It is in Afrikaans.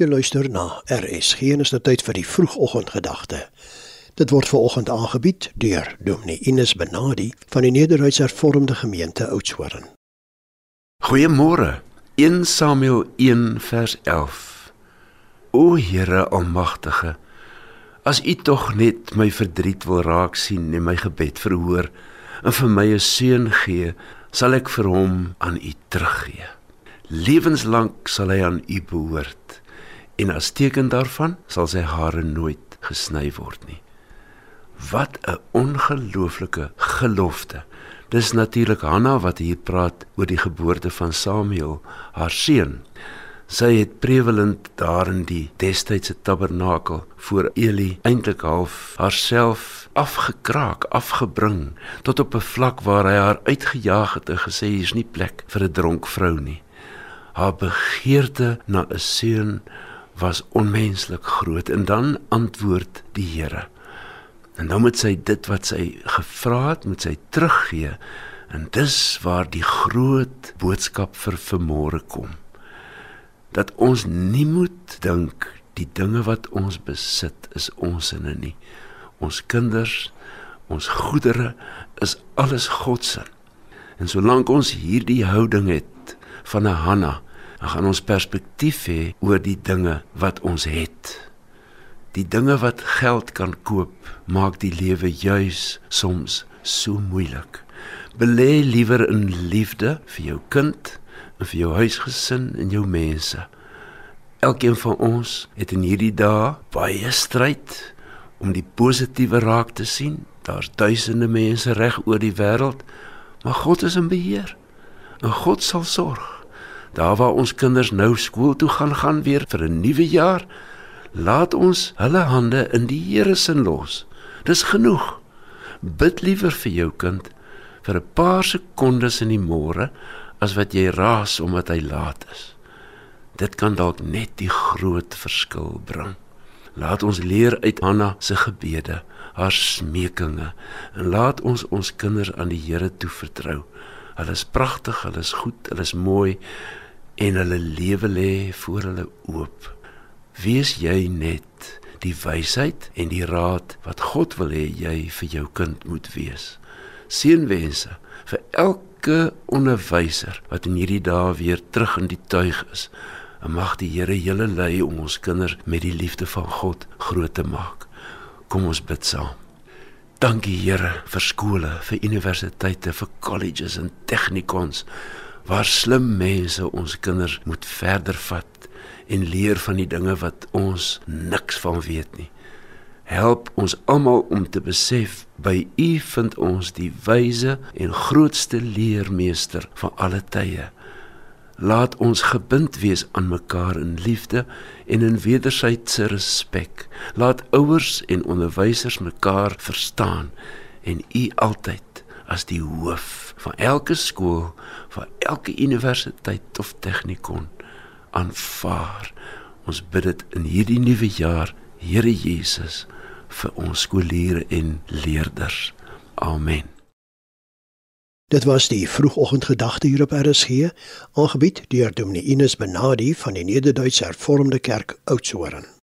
Jy luister na RSG en is dit tyd vir die vroegoggendgedagte. Dit word veraloggend aangebied deur Dominee Ines Benadi van die Nederduits Hervormde Gemeente Oudtshoorn. Goeiemôre. 1 Samuel 1 vers 11. O Here Almagtige, as U tog net my verdriet wil raak sien en my gebed verhoor en vir my 'n seun gee, sal ek vir hom aan U teruggee. Lewenslank sal hy aan U behoort en as teken daarvan sal sy hare nooit gesny word nie. Wat 'n ongelooflike gelofte. Dis natuurlik Hanna wat hier praat oor die geboorte van Samuel, haar seun. Sy het prevelend daar in die destydse tabernakel voor Eli eintlik half haarself afgekraak, afgebring tot op 'n vlak waar hy haar uitgejaag het en gesê hier's nie plek vir 'n dronk vrou nie. Haar begeerte na 'n seun was onmenslik groot en dan antwoord die Here. En dan moet sy dit wat sy gevra het, moet sy teruggee. En dis waar die groot boodskap vir vanmôre kom. Dat ons nie moet dink die dinge wat ons besit is ons en nie. Ons kinders, ons goedere is alles God se. En solank ons hierdie houding het van 'n Hanna, dan gaan ons perspektief hê oor die dinge wat ons het. Die dinge wat geld kan koop, maak die lewe juis soms so moeilik. Belê liewer in liefde vir jou kind en vir jou huisgesin en jou mense. Elkeen van ons het in hierdie dae baie stryd om die positiewe raak te sien. Daar's duisende mense reg oor die wêreld, maar God is in beheer. En God sal sorg. Daar waar ons kinders nou skool toe gaan gaan weer vir 'n nuwe jaar, laat ons hulle hande in die Here se los. Dis genoeg. Bid liewer vir jou kind vir 'n paar sekondes in die môre as wat jy raas omdat hy laat is. Dit kan dalk net die groot verskil bring. Laat ons leer uit Hanna se gebede, haar smekinge en laat ons ons kinders aan die Here toevertrou. Hulle is pragtig, hulle is goed, hulle is mooi en hulle lewe lê voor hulle oop. Wees jy net die wysheid en die raad wat God wil hê jy vir jou kind moet wees. Seënwense vir elke onderwyser wat in hierdie dae weer terug in die tuig is. En mag die Here julle lei om ons kinders met die liefde van God groot te maak. Kom ons bid saam. Dankie Here vir skole, vir universiteite, vir colleges en technikons waar slim mense ons kinders moet verder vat en leer van die dinge wat ons niks van weet nie. Help ons almal om te besef by U vind ons die wyse en grootste leermeester van alle tye. Laat ons gebind wees aan mekaar in liefde en in wederwysige respek. Laat ouers en onderwysers mekaar verstaan en U altyd as die hoof van elke skool, van elke universiteit of technikon aanvaar. Ons bid dit in hierdie nuwe jaar, Here Jesus, vir ons skooliere en leerders. Amen. Dit was die vroegoggendgedagte hier op RSG, aangebied deur Dominee Ines Benadi van die Nederduitse Hervormde Kerk Oudtshoorn.